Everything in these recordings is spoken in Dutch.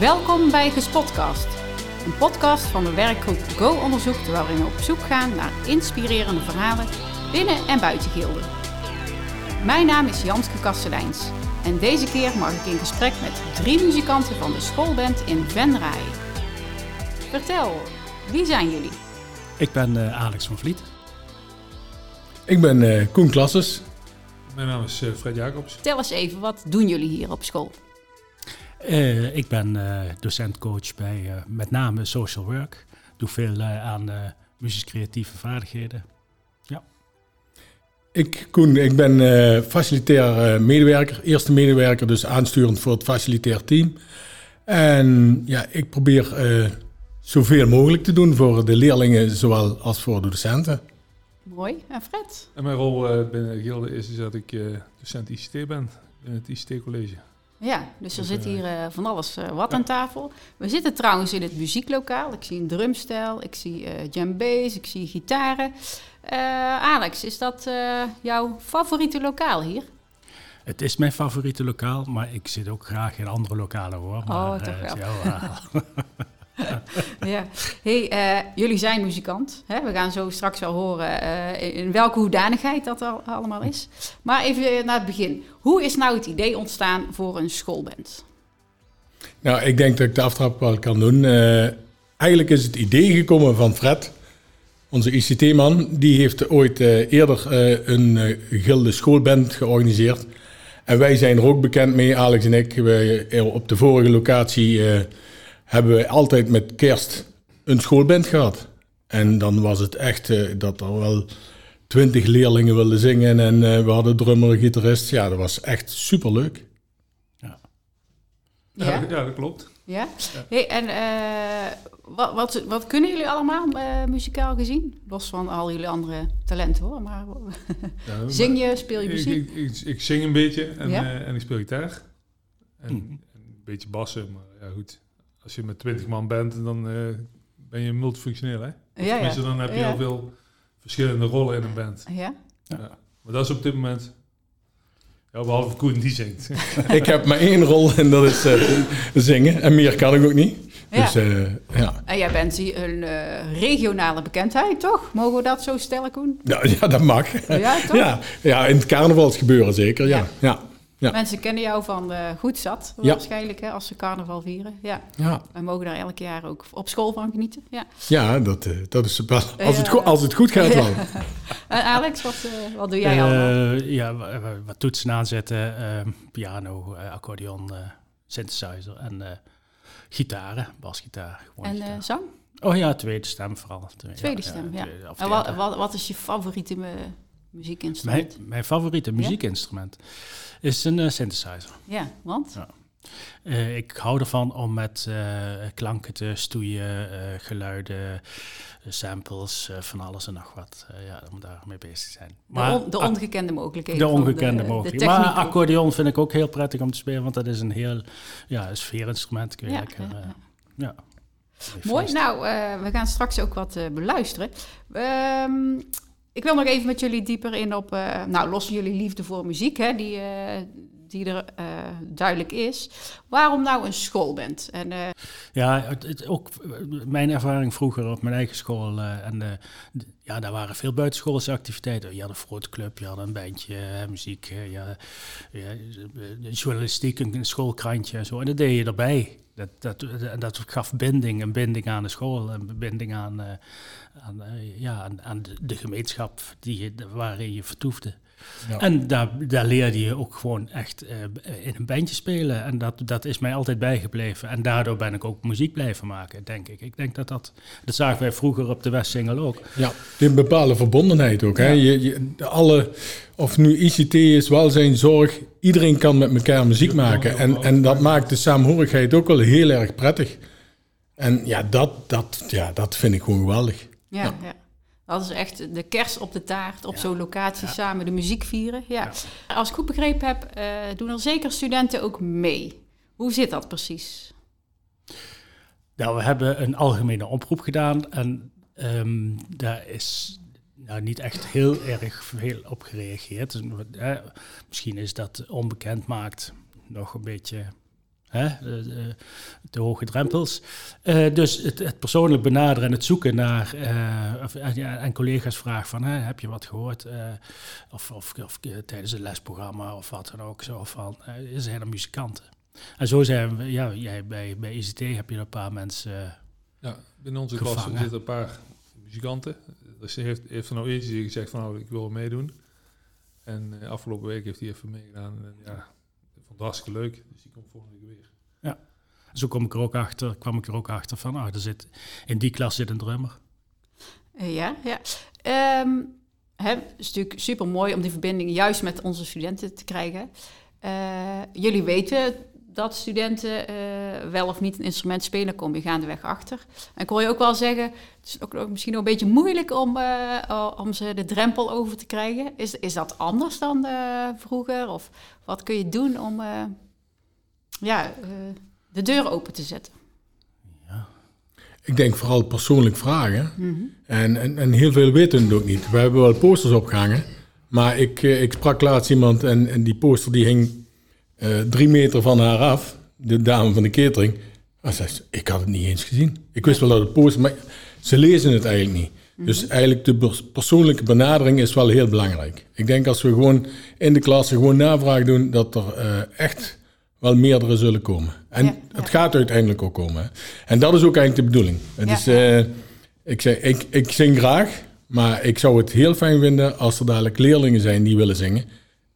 Welkom bij Gespotcast, een podcast van de werkgroep Go Onderzoek waarin we op zoek gaan naar inspirerende verhalen binnen en buiten Gilde. Mijn naam is Janske Kasteleins en deze keer mag ik in gesprek met drie muzikanten van de schoolband in Venray. Vertel, wie zijn jullie? Ik ben uh, Alex van Vliet. Ik ben uh, Koen Klasses. Mijn naam is uh, Fred Jacobs. Vertel eens even, wat doen jullie hier op school? Uh, ik ben uh, docent-coach bij uh, met name social work. Doe veel aan muziek-creatieve vaardigheden. Ja. Ik, Koen, ik ben facilitair medewerker, eerste medewerker, dus aansturend voor het facilitair team. En ja, ik probeer zoveel mogelijk te doen voor de leerlingen, zowel als voor de docenten. Mooi. En Fred? En mijn rol binnen Gilde is, dat ik docent ICT ben in het ICT-college. Ja, dus er zit hier uh, van alles uh, wat ja. aan tafel. We zitten trouwens in het muzieklokaal. Ik zie een drumstel, ik zie uh, bass, ik zie gitaren. Alex, is dat jouw favoriete lokaal hier? Het is mijn favoriete lokaal, maar ik zit ook graag in andere lokalen hoor. Maar, oh, toch wel. ja. Hey, uh, jullie zijn muzikant. Hè? We gaan zo straks wel horen uh, in welke hoedanigheid dat al allemaal is. Maar even naar het begin. Hoe is nou het idee ontstaan voor een schoolband? Nou, ik denk dat ik de aftrap wel kan doen. Uh, eigenlijk is het idee gekomen van Fred, onze ICT-man. Die heeft ooit eerder een gilde schoolband georganiseerd. En wij zijn er ook bekend mee, Alex en ik. We, op de vorige locatie hebben we altijd met kerst een schoolband gehad. En dan was het echt uh, dat er wel twintig leerlingen wilden zingen en uh, we hadden drummer en gitarist. Ja, dat was echt superleuk. Ja, ja? ja, ja dat klopt. Ja? ja. Hey, en uh, wat, wat, wat, kunnen jullie allemaal muzikaal gezien? Los van al jullie andere talenten hoor. Maar ja, zing je, speel je muziek? Ik, ik, ik zing een beetje en, en ik speel gitaar. En, hm. en een beetje bassen, maar ja goed als je met twintig man bent, dan uh, ben je multifunctioneel, hè? Ja, Tenminste, dan heb je heel veel verschillende rollen in een band. Ja. ja. Maar dat is op dit moment... Ja, behalve Koen, die zingt. ik heb maar één rol en dat is uh, zingen. En meer kan ik ook niet. Ja. Dus, uh, ja. En jij bent een uh, regionale bekendheid, toch? Mogen we dat zo stellen, Koen? Ja, ja dat mag. Ja, toch? Ja, ja in het carnavalsgebeuren zeker, ja. ja. Ja. Mensen kennen jou van uh, Goed Zat, waarschijnlijk, hè, als ze carnaval vieren. Ja. ja. Wij mogen daar elk jaar ook op school van genieten. Ja, ja dat, uh, dat is wel, als, het, als het goed gaat wel. en Alex, wat, uh, wat doe jij allemaal? Ja, wat toetsen aanzetten, piano, accordeon, synthesizer en gitaren, basgitaar. En gitaar. zang? Oh ja, tweede stem vooral. Tweede stem, ja. Tweede, en wat, wat, wat is je favoriete muziekinstrument? Mijn, mijn favoriete muziekinstrument is een uh, synthesizer. Ja, want? Ja. Uh, ik hou ervan om met uh, klanken te stoeien, geluiden, samples, van alles en nog wat. ja, om daarmee bezig te zijn. Maar, de, on, de ongekende mogelijkheden. De ongekende mogelijkheden. Maar accordeon vind ik ook heel prettig om te spelen, want dat is een heel ja, sfeerinstrument. Je ja, lekker, ja. Mooi. Nou, we gaan straks ook wat beluisteren. Um, ik wil nog even met jullie dieper in op, uh, nou, los jullie liefde voor muziek, hè, die, uh, die er uh, duidelijk is. Waarom nou een schoolband? En, ja, het, het, ook mijn ervaring vroeger op mijn eigen school. en ja, daar waren veel buitenschoolse activiteiten. Je had een fruitclub, je had een bandje, muziek, ja, journalistiek, een schoolkrantje en zo. En dat deed je erbij. Dat, dat, dat gaf binding, een binding aan de school, een binding aan, uh, aan, uh, ja, aan, de, gemeenschap die waarin je vertoefde. Ja. En daar, daar leerde je ook gewoon echt uh, in een bandje spelen. En dat, dat is mij altijd bijgebleven. En daardoor ben ik ook muziek blijven maken, denk ik. Ik denk dat dat... Dat zagen wij vroeger op de Westsingel ook. Ja, een bepaalde verbondenheid ook. Ja. Hè? Je, je, alle, of nu ICT is, welzijn, zorg... Iedereen kan met elkaar muziek maken. En, en dat maakt de saamhorigheid ook wel heel erg prettig. En ja, dat, dat, ja, dat vind ik gewoon geweldig. ja. ja. Dat is echt de kers op de taart, op zo'n locatie samen de muziek vieren. Ja. Als ik goed begrepen heb, uh, doen er zeker studenten ook mee. Hoe zit dat precies? Nou, we hebben een algemene oproep gedaan en um, daar is nou, niet echt heel erg veel op gereageerd. Dus, misschien is dat onbekend maakt nog een beetje Hè? de hoge drempels. dus het, het, persoonlijk benaderen en het zoeken naar, of, en collega's vragen van, heb je wat gehoord? of, of, of tijdens een lesprogramma of wat dan ook. Zo van, zijn er muzikanten? En zo zijn we, ja, jij bij, bij ICT heb je een paar mensen Ja, binnen onze klas zitten een paar muzikanten. Dus heeft, heeft er nou eentje gezegd van, nou, ik wil meedoen. En afgelopen week heeft hij even meegedaan. En ja, vond het hartstikke leuk. Dus die komt volgende week weer. Ja, zo kom ik er ook achter, kwam ik er ook achter van, ah, er zit, in die klas zit een drummer. Uh, ja, ja. Um, hè, het is natuurlijk super mooi om die verbinding juist met onze studenten te krijgen. Uh, jullie weten dat studenten uh, wel of niet een instrument spelen, kom je gaandeweg achter. En ik hoor je ook wel zeggen, het is ook, ook misschien ook een beetje moeilijk om, uh, om ze de drempel over te krijgen. Is, is dat anders dan uh, vroeger? Of wat kun je doen om ja, de deur open te zetten? Ik denk vooral persoonlijk vragen. Mm -hmm. en, en, en, heel veel weten het ook niet. We hebben wel posters opgehangen. Maar ik, ik sprak laatst iemand en, en die poster die hing uh, drie meter van haar af, de dame van de catering. En zei, ik had het niet eens gezien. Ik wist wel dat het post, maar ze lezen het eigenlijk niet. Dus mhm. eigenlijk de persoonlijke benadering is wel heel belangrijk. Ik denk als we gewoon in de klas gewoon navraag doen, dat er uh, echt wel meerdere zullen komen. En het gaat uiteindelijk ook komen. Hè. En dat is ook eigenlijk de bedoeling. Het is, uh, ik, zeg, ik, ik zing graag, maar ik zou het heel fijn vinden als er dadelijk leerlingen zijn die willen zingen.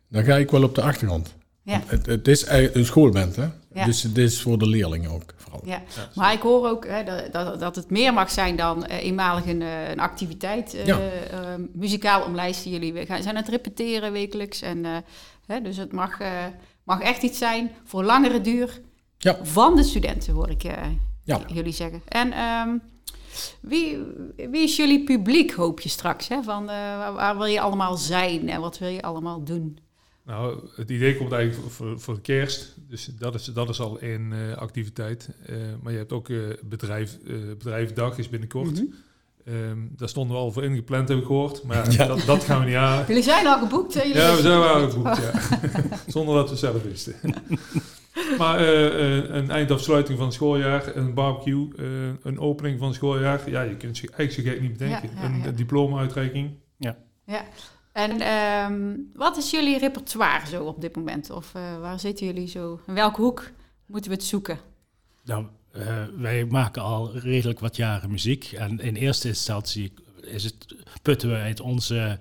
Dan ga ik wel op de achtergrond. Ja. Het, het, is een schoolband, hè? Dus het is voor de leerlingen ook vooral. Ja. Maar ik hoor ook hè, dat, dat het meer mag zijn dan uh, eenmalig een, eh, een activiteit. Uh, muzikaal omlijsten jullie. We gaan, zijn aan het repeteren wekelijks. En, hè, dus het mag, mag echt iets zijn voor langere duur ja. van de studenten, hoor ik jullie zeggen. En um, wie, wie is jullie publiek, hoop je straks? Hè? Van, waar wil je allemaal zijn en wat wil je allemaal doen? Nou, het idee komt eigenlijk voor, voor de kerst. Dus dat is, dat is al één uh, activiteit. Uh, maar je hebt ook uh, bedrijf, bedrijfdag is binnenkort. Mm -hmm. daar stonden we al voor ingepland, heb ik gehoord. Maar ja. dat, dat, gaan we niet aan. Jullie zijn al geboekt, hè? ja, we zijn al geboekt, ja. Zonder dat we zelf wisten. maar een eindafsluiting van het schooljaar, een barbecue, een opening van het schooljaar. Ja, je kunt het eigenlijk zo gek niet bedenken. Ja, ja, een diploma-uitreiking. Ja. ja. En um, wat is jullie repertoire zo op dit moment? Of uh, waar zitten jullie zo? In welke hoek moeten we het zoeken? Nou, uh, wij maken al redelijk wat jaren muziek. En in eerste instantie is het, putten we uit onze,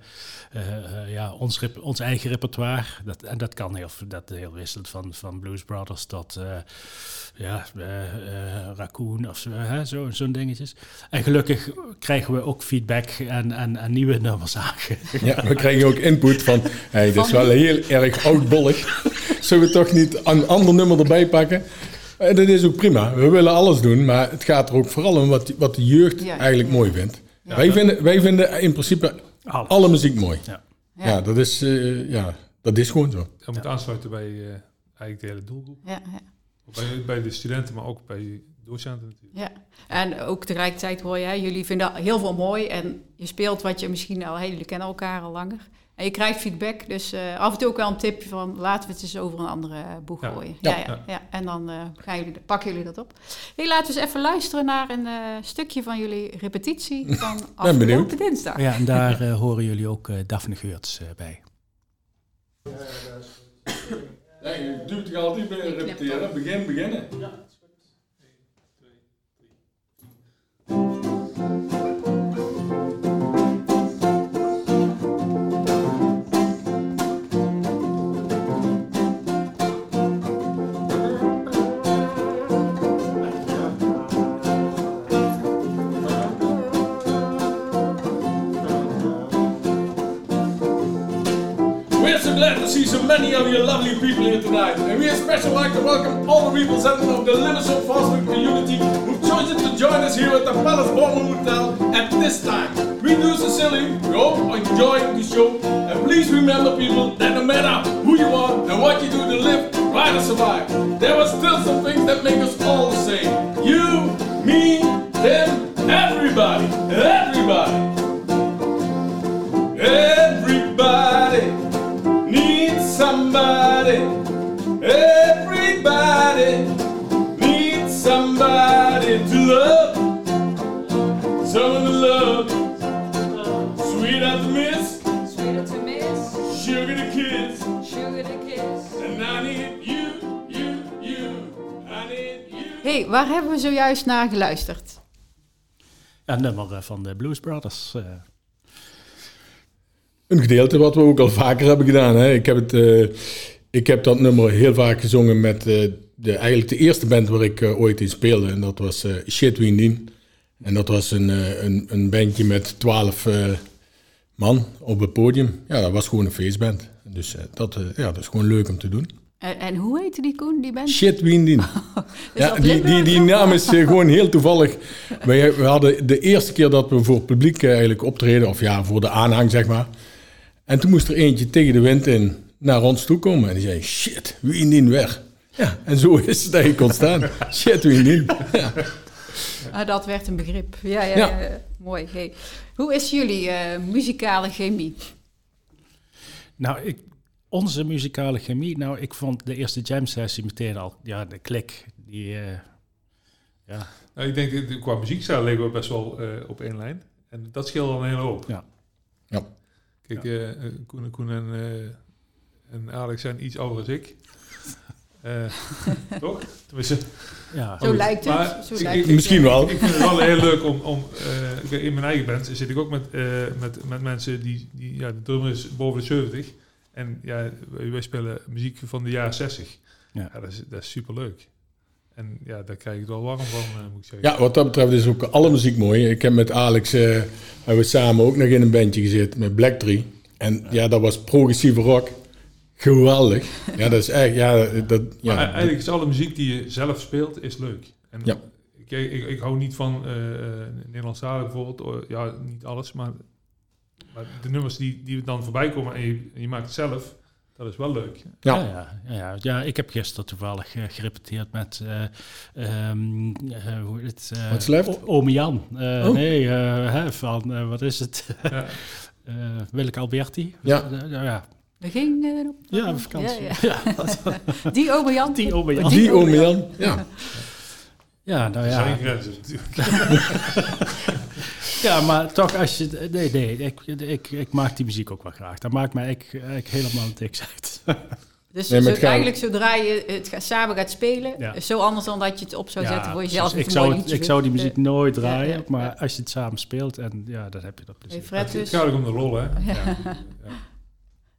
uh, ja, ons, ons eigen repertoire. Dat, en dat kan heel, dat heel wisselend van, van Blues Brothers tot uh, ja, Raccoon of zo, zo, zo'n dingetjes. En gelukkig krijgen we ook feedback en, en, en nieuwe nummers aan. Ja, we krijgen ook input van, hey, dit is wel heel erg oudbollig. Zullen we toch niet een ander nummer erbij pakken? En dat is ook prima. We willen alles doen, maar het gaat er ook vooral om wat, wat de jeugd eigenlijk mooi vindt wij, vinden, wij vinden in principe alle muziek mooi. Ja, ja. dat, is, uh, ja dat is gewoon zo. Dat moet aansluiten bij uh, eigenlijk de hele doelgroep. Ja, bij, bij, de studenten, maar ook bij docenten natuurlijk. Ja, en ook tegelijkertijd hoor je, jullie vinden heel veel mooi en je speelt wat je misschien al, hey, jullie kennen elkaar al langer. En je krijgt feedback, dus uh, af en toe ook wel een tipje van laten we het eens over een andere boeg gooien. Ja, ja, ja, En dan uh, gaan jullie, pakken jullie dat op. Hey, laten we eens even luisteren naar een uh, stukje van jullie repetitie van afgelopen dinsdag. Ja, en daar horen jullie ook Daphne Geurts bij. Ja, je duwt toch altijd bij repeteren? Begin, beginnen. Ja. See so many of you lovely people here tonight. And we especially like to welcome all the representatives of the Liverpool Fostering community who've chosen to join us here at the Palace Ballroom Hotel at this time. We do sincerely hope enjoying the show. And please remember, people, that no matter who you are and what you do to live, try to survive, there are still some things that make us all the same. You, me, them, everybody. Everybody hey, waar hebben we zojuist naar geluisterd? Een nummer eh, van de Blues Brothers. Uh. Een gedeelte wat we ook al vaker hebben gedaan. Hè. Ik, heb het, uh, ik heb dat nummer heel vaak gezongen met uh, de, eigenlijk de eerste band waar ik ooit in speelde. En dat was Shit Windin. En dat was een, een, een bandje met twaalf man op het podium. Ja, dat was gewoon een feestband. Dus dat, ja, dat is gewoon leuk om te doen. En, en hoe heette die Koen, die band? Shit Windin. ja, die, die, die naam is eh, gewoon heel toevallig. We, we hadden de eerste keer dat we voor het publiek eh, eigenlijk optreden, of ja, voor de aanhang zeg maar. En toen moest er eentje tegen de wind in naar ons toe komen. En die zei, shit, Windin weg. Ja, en zo is het eigenlijk ontstaan. shit Windin. Ja. Ah, dat werd een begrip. Ja, ja, ja. mooi. Hey. Hoe is jullie uh, muzikale chemie? Nou, ik, onze muzikale chemie, nou, ik vond de eerste jam sessie meteen al, ja, de klik. Die, uh, ja. Nou, ik denk, qua muziekstijl liggen we best wel uh, op één lijn. En dat scheelt al een hele hoop. Ja. ja. Kijk, ja. Uh, Koen, Koen en, en Alex zijn iets ouder dan ik. toch? Tenminste, ja. Zo lijkt het. Maar zo lijkt het. Misschien wel. Ik, vind het wel heel leuk om... om in mijn eigen band zit ik ook met, met, met mensen die... die ja, de drummer is boven de 70. En ja, wij spelen muziek van de jaren 60. Ja. ja dat, is, dat is super leuk. En ja, daar krijg ik wel warm van, uh, moet ik zeggen. Ja, wat dat betreft is ook alle muziek mooi. Ik heb met Alex, uh, hebben we samen ook nog in een bandje gezeten met Black Tree. En ja, dat was progressieve rock. Geweldig. Ja, dat is echt, ja, dat, ja. Maar eigenlijk is alle muziek die je zelf speelt, is leuk. En ja. ik, ik, ik hou niet van uh, Nederlandse bijvoorbeeld. Ja, niet alles, maar maar de nummers die, die dan voorbij komen en je, je maakt het zelf, dat is wel leuk. Ja, ja, ja, ja, ja ik heb gisteren toevallig uh, gerepeteerd met uh, um, uh, hoe het, What's left? Ome Jan. Oh. Nee, hè, van wat is het? ja. Willeke Alberti. Ja. ja. We gingen op ja, vakantie. Ja, ja. Die Ome Jan. Die Ome Jan. Die Ome Jan, ja. Ja, nou ja. Zijn grenzen natuurlijk. Ja, maar toch als je... Nee, nee, ik, ik, ik maak die muziek ook wel graag. Dat maakt mij ik, ik helemaal niks uit. Dus nee, zo, eigenlijk zodra je het samen gaat spelen, ja. zo anders dan dat je het op zou zetten voor jezelf. ik, zou, ik zou die muziek nooit draaien, maar als je het samen speelt, en ja, dan heb je dat plezier. Hey Fred, dus. Het gaat om de rol, hè?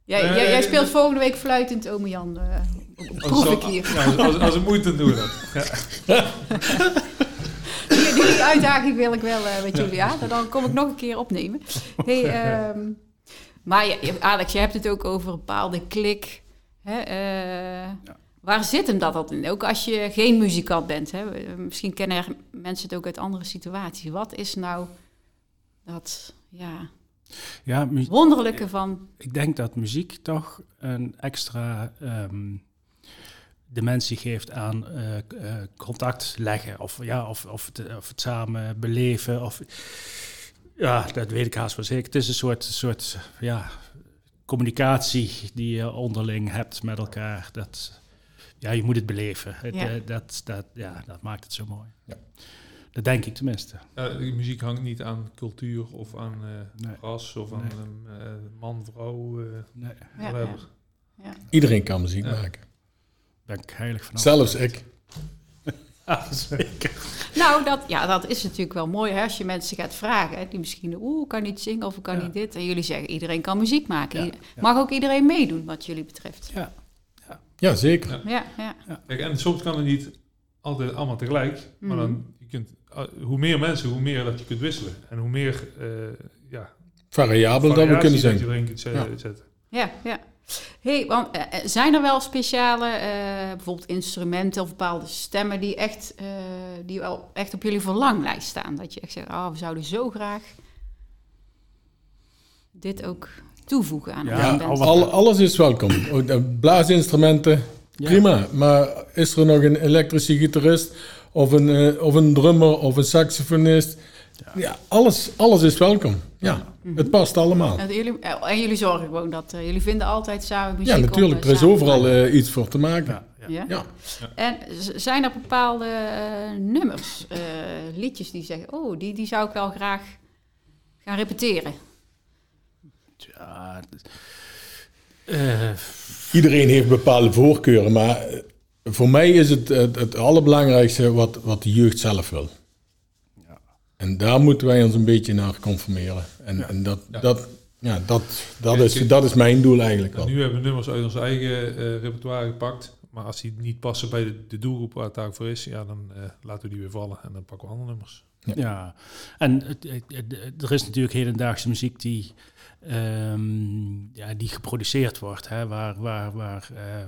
Ja. jij, jij, speelt volgende week fluitend Ome Jan. Uh, proef ik hier. Ja, als, als, het moet, dan doen we dat. die, uitdaging wil ik wel uh, met jullie aan. Dan kom ik nog een keer opnemen. Hey, um, maar je, Alex, je hebt het ook over een bepaalde klik. Hè, uh, ja. Waar zit hem dat altijd in? Ook als je geen muzikant bent. Hè? Misschien kennen mensen het ook uit andere situaties. Wat is nou dat ja, ja, wonderlijke van... Ik denk dat muziek toch een extra... Um, dimensie geeft aan uh, uh, contact leggen. Of, ja, of, of, het, of het samen beleven. Of, ja, dat weet ik haast wel zeker. Het is een soort, soort ja, communicatie die je onderling hebt met elkaar. Dat, ja, je moet het beleven. Het, ja. Uh, dat, dat, ja, dat maakt het zo mooi. Ja. Dat denk ik tenminste. de muziek hangt niet aan cultuur of aan nee. ras of aan nee. man, vrouw. nee. Ja. Ja. Iedereen kan muziek maken ben ik heilig van. Zelfs ik. ja, zeker. Nou, dat, ja, dat is natuurlijk wel mooi hè, als je mensen gaat vragen. die misschien, oeh, kan niet zingen of kan niet dit. En jullie zeggen, iedereen kan muziek maken. Mag ook iedereen meedoen wat jullie betreft. Ja, ja. ja zeker. Ja. Ja, Kijk, en soms kan het niet altijd allemaal tegelijk. Maar dan, mhm. je kunt, eh, hoe meer mensen, hoe meer dat je kunt wisselen. En hoe meer, uh, ja... Variabel dat we kunnen zijn. Dat je erin kunt zetten. Ja, ja hey, want uh, zijn er wel speciale, uh, bijvoorbeeld instrumenten of bepaalde stemmen die echt, uh, die wel echt op jullie verlanglijst staan? Dat je echt zegt, oh, we zouden zo graag dit ook toevoegen aan ja, al, alles is welkom. Blaasinstrumenten, prima. Maar is er nog een elektrische gitarist of een, of een drummer of een saxofonist? Ja, alles, alles is welkom. Ja, mhm. het past allemaal. En jullie, en jullie zorgen gewoon dat uh, jullie vinden altijd samen muziek. Ja, natuurlijk. er is overal uh, iets voor te maken. Ja, ja. En zijn er bepaalde uh, nummers, liedjes die zeggen, oh, die, die zou ik wel graag gaan repeteren? Ja, Iedereen heeft bepaalde voorkeuren, maar voor mij is het het, het allerbelangrijkste wat, wat de jeugd zelf wil. En daar moeten wij ons een beetje naar conformeren. En, en dat, dat, ja, dat, dat, is, dat is mijn doel eigenlijk wel. Nu hebben we nummers uit ons eigen uh, repertoire gepakt. Maar als die niet passen bij de, de doelgroep waar het daar voor is, ja, dan uh, laten we die weer vallen en dan pakken we andere nummers. Ja, ja. en er is natuurlijk hedendaagse muziek die Um, ja, die geproduceerd wordt, hè, waar, waar, waar uh, uh,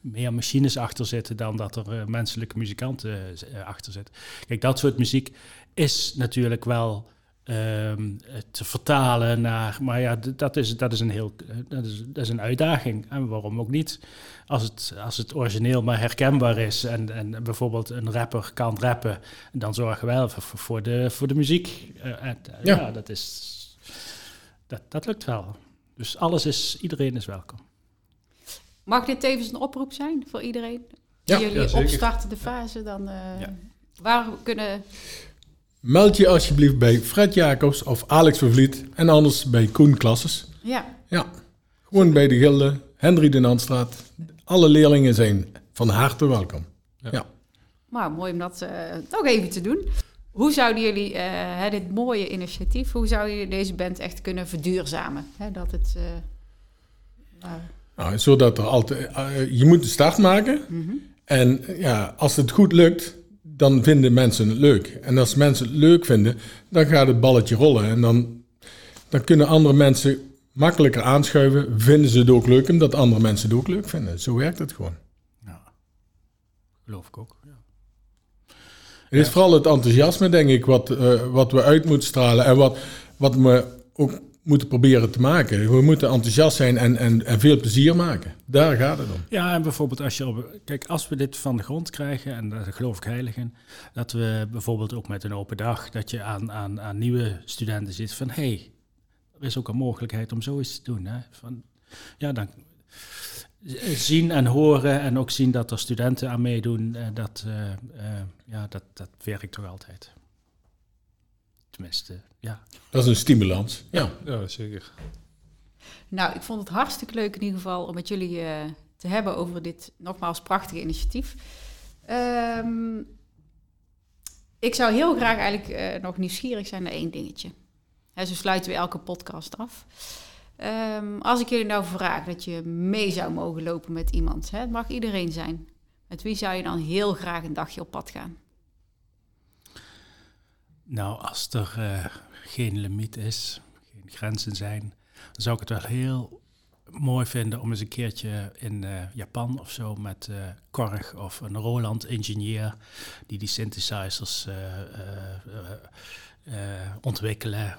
meer machines achter zitten dan dat er uh, menselijke muzikanten achter zitten. Kijk, dat soort muziek is natuurlijk wel um, te vertalen naar, maar ja, dat is, dat is, een, heel, dat is, dat is een uitdaging. En waarom ook niet? Als het, als het origineel maar herkenbaar is en, en bijvoorbeeld een rapper kan rappen, dan zorgen we wel voor, voor, de, voor de muziek. En, ja. ja, dat is dat, dat lukt wel. Dus alles is, iedereen is welkom. Mag dit tevens een oproep zijn voor iedereen? Ja, Jullie ja, opstartende fase dan. Uh, Waar kunnen. Meld je alsjeblieft bij Fred Jacobs of Alex Vervliet en anders bij Koen Klasses. Ja. Ja, gewoon bij de Gilde, Hendrik de Nandstraat. Alle leerlingen zijn van harte welkom. Ja. ja. Maar mooi om dat uh, nog even te doen. Hoe zouden jullie uh, dit mooie initiatief, hoe zou je deze band echt kunnen verduurzamen? Hè, dat het, uh, nou, zodat er altijd, uh, je moet de start maken. Mm En ja, als het goed lukt, dan vinden mensen het leuk. En als mensen het leuk vinden, dan gaat het balletje rollen. En dan, dan kunnen andere mensen makkelijker aanschuiven. Vinden ze het ook leuk, omdat andere mensen het ook leuk vinden. Zo werkt het gewoon. Ja, geloof ik ook. Het is vooral het enthousiasme, denk ik, wat, uh, wat we uit moeten stralen en wat, wat we ook moeten proberen te maken. We moeten enthousiast zijn en, en, en veel plezier maken. Daar gaat het om. Ja, en bijvoorbeeld als je kijk, als we dit van de grond krijgen, en daar geloof ik heilig in, dat we bijvoorbeeld ook met een open dag, dat je aan, aan, aan nieuwe studenten zit van, hé, hey, er is ook een mogelijkheid om zoiets te doen. Hè? Van, ja, dan, zien en horen en ook zien dat er studenten aan meedoen, uh, dat, uh, uh, ja, dat, dat werkt toch altijd. Tenminste, ja. Dat is een stimulans. Ja, ja zeker. Nou, ik vond het hartstikke leuk in ieder geval om met jullie te hebben over dit nogmaals prachtige initiatief. Um, ik zou heel graag eigenlijk nog nieuwsgierig zijn naar één dingetje. He, zo sluiten we elke podcast af. Um, als ik jullie nou vraag dat je mee zou mogen lopen met iemand, hè, het mag iedereen zijn. Met wie zou je dan heel graag een dagje op pad gaan? Nou, als er uh, geen limiet is, geen grenzen zijn, dan zou ik het wel heel mooi vinden om eens een keertje in uh, Japan of zo met uh, Korg of een Roland-ingenieur die die synthesizers ontwikkelen,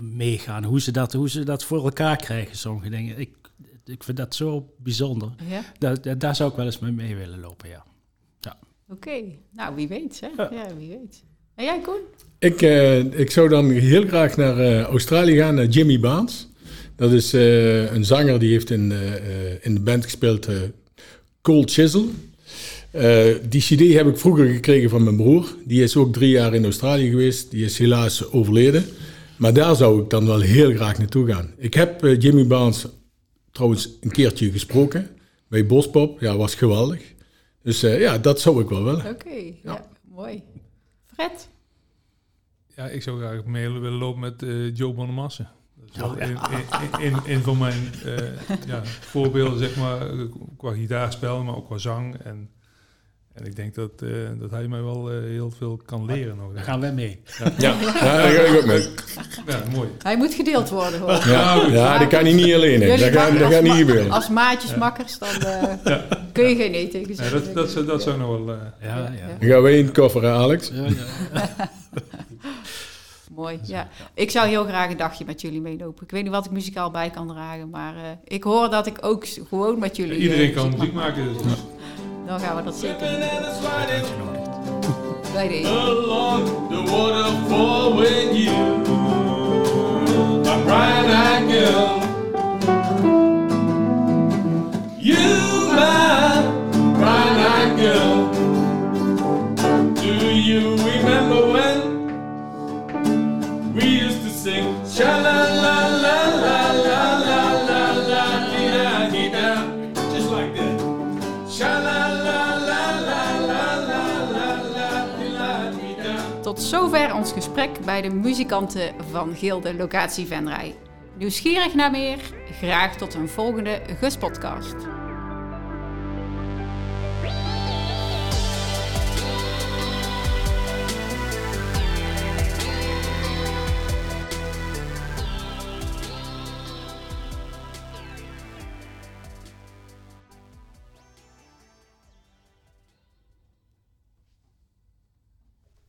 meegaan. Hoe ze, dat, hoe ze dat voor elkaar krijgen, sommige dingen. Ik, ik vind dat zo bijzonder. Ja? Daar, daar zou ik wel eens mee, mee willen lopen, ja. ja. Oké, nou wie weet, hè? Ja. wie weet. En jij, Koen? Ik, uh, ik zou dan heel graag naar Australië gaan, naar Jimmy Baans. Dat is een zanger die heeft in, in de band gespeeld, Cold Chisel. Die CD heb ik vroeger gekregen van mijn broer. Die is ook drie jaar in Australië geweest. Die is helaas overleden. Maar daar zou ik dan wel heel graag naartoe gaan. Ik heb Jimmy Barnes trouwens een keertje gesproken bij Bospop. Ja, was geweldig. Dus ja, dat zou ik wel willen. Oké, okay, ja. ja. mooi. Fred? Ja, ik zou graag mee willen lopen met Joe Bonamasse. Dat is een, een, van mijn ja, voorbeelden, zeg maar, qua gitaarspel, maar ook qua zang. En en ik denk dat, uh, dat hij mij wel uh, heel veel kan leren. Nog, Daar gaan wij mee. Ja, ja. ja daar ga ik ook mee. Ja, mooi. Hij moet gedeeld worden hoor. Ja, ja dat kan hij niet alleen. Dat, gaat, dat gaat niet gebeuren. Als maatjes makkers, dan uh, kun je geen nee tegen zeggen. dat, dat, zou, dat zou nog wel... ja, ja. Dan gaan wij in het koffer, Alex. Ja, Mooi, ja. Ik zou heel graag een dagje met jullie meelopen. Ik weet niet wat ik muzikaal bij kan dragen, maar ik hoor dat ik ook gewoon met jullie... Iedereen kan muziek maken, dus dan gaan we dat zeker doen. Bij deze. Along the waterfall you, a bright-eyed girl, zover ons gesprek bij de muzikanten van Gilde Locatie Venray. Nieuwsgierig naar meer? Graag tot een volgende GUS-podcast.